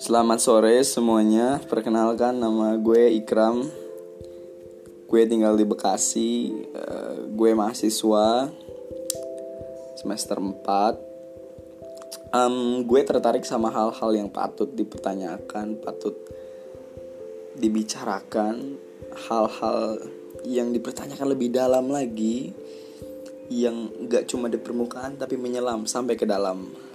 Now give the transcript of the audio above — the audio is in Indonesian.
Selamat sore semuanya. Perkenalkan nama gue Ikram. Gue tinggal di Bekasi. Uh, gue mahasiswa semester 4. Um, gue tertarik sama hal-hal yang patut dipertanyakan, patut dibicarakan, hal-hal yang dipertanyakan lebih dalam lagi yang gak cuma di permukaan tapi menyelam sampai ke dalam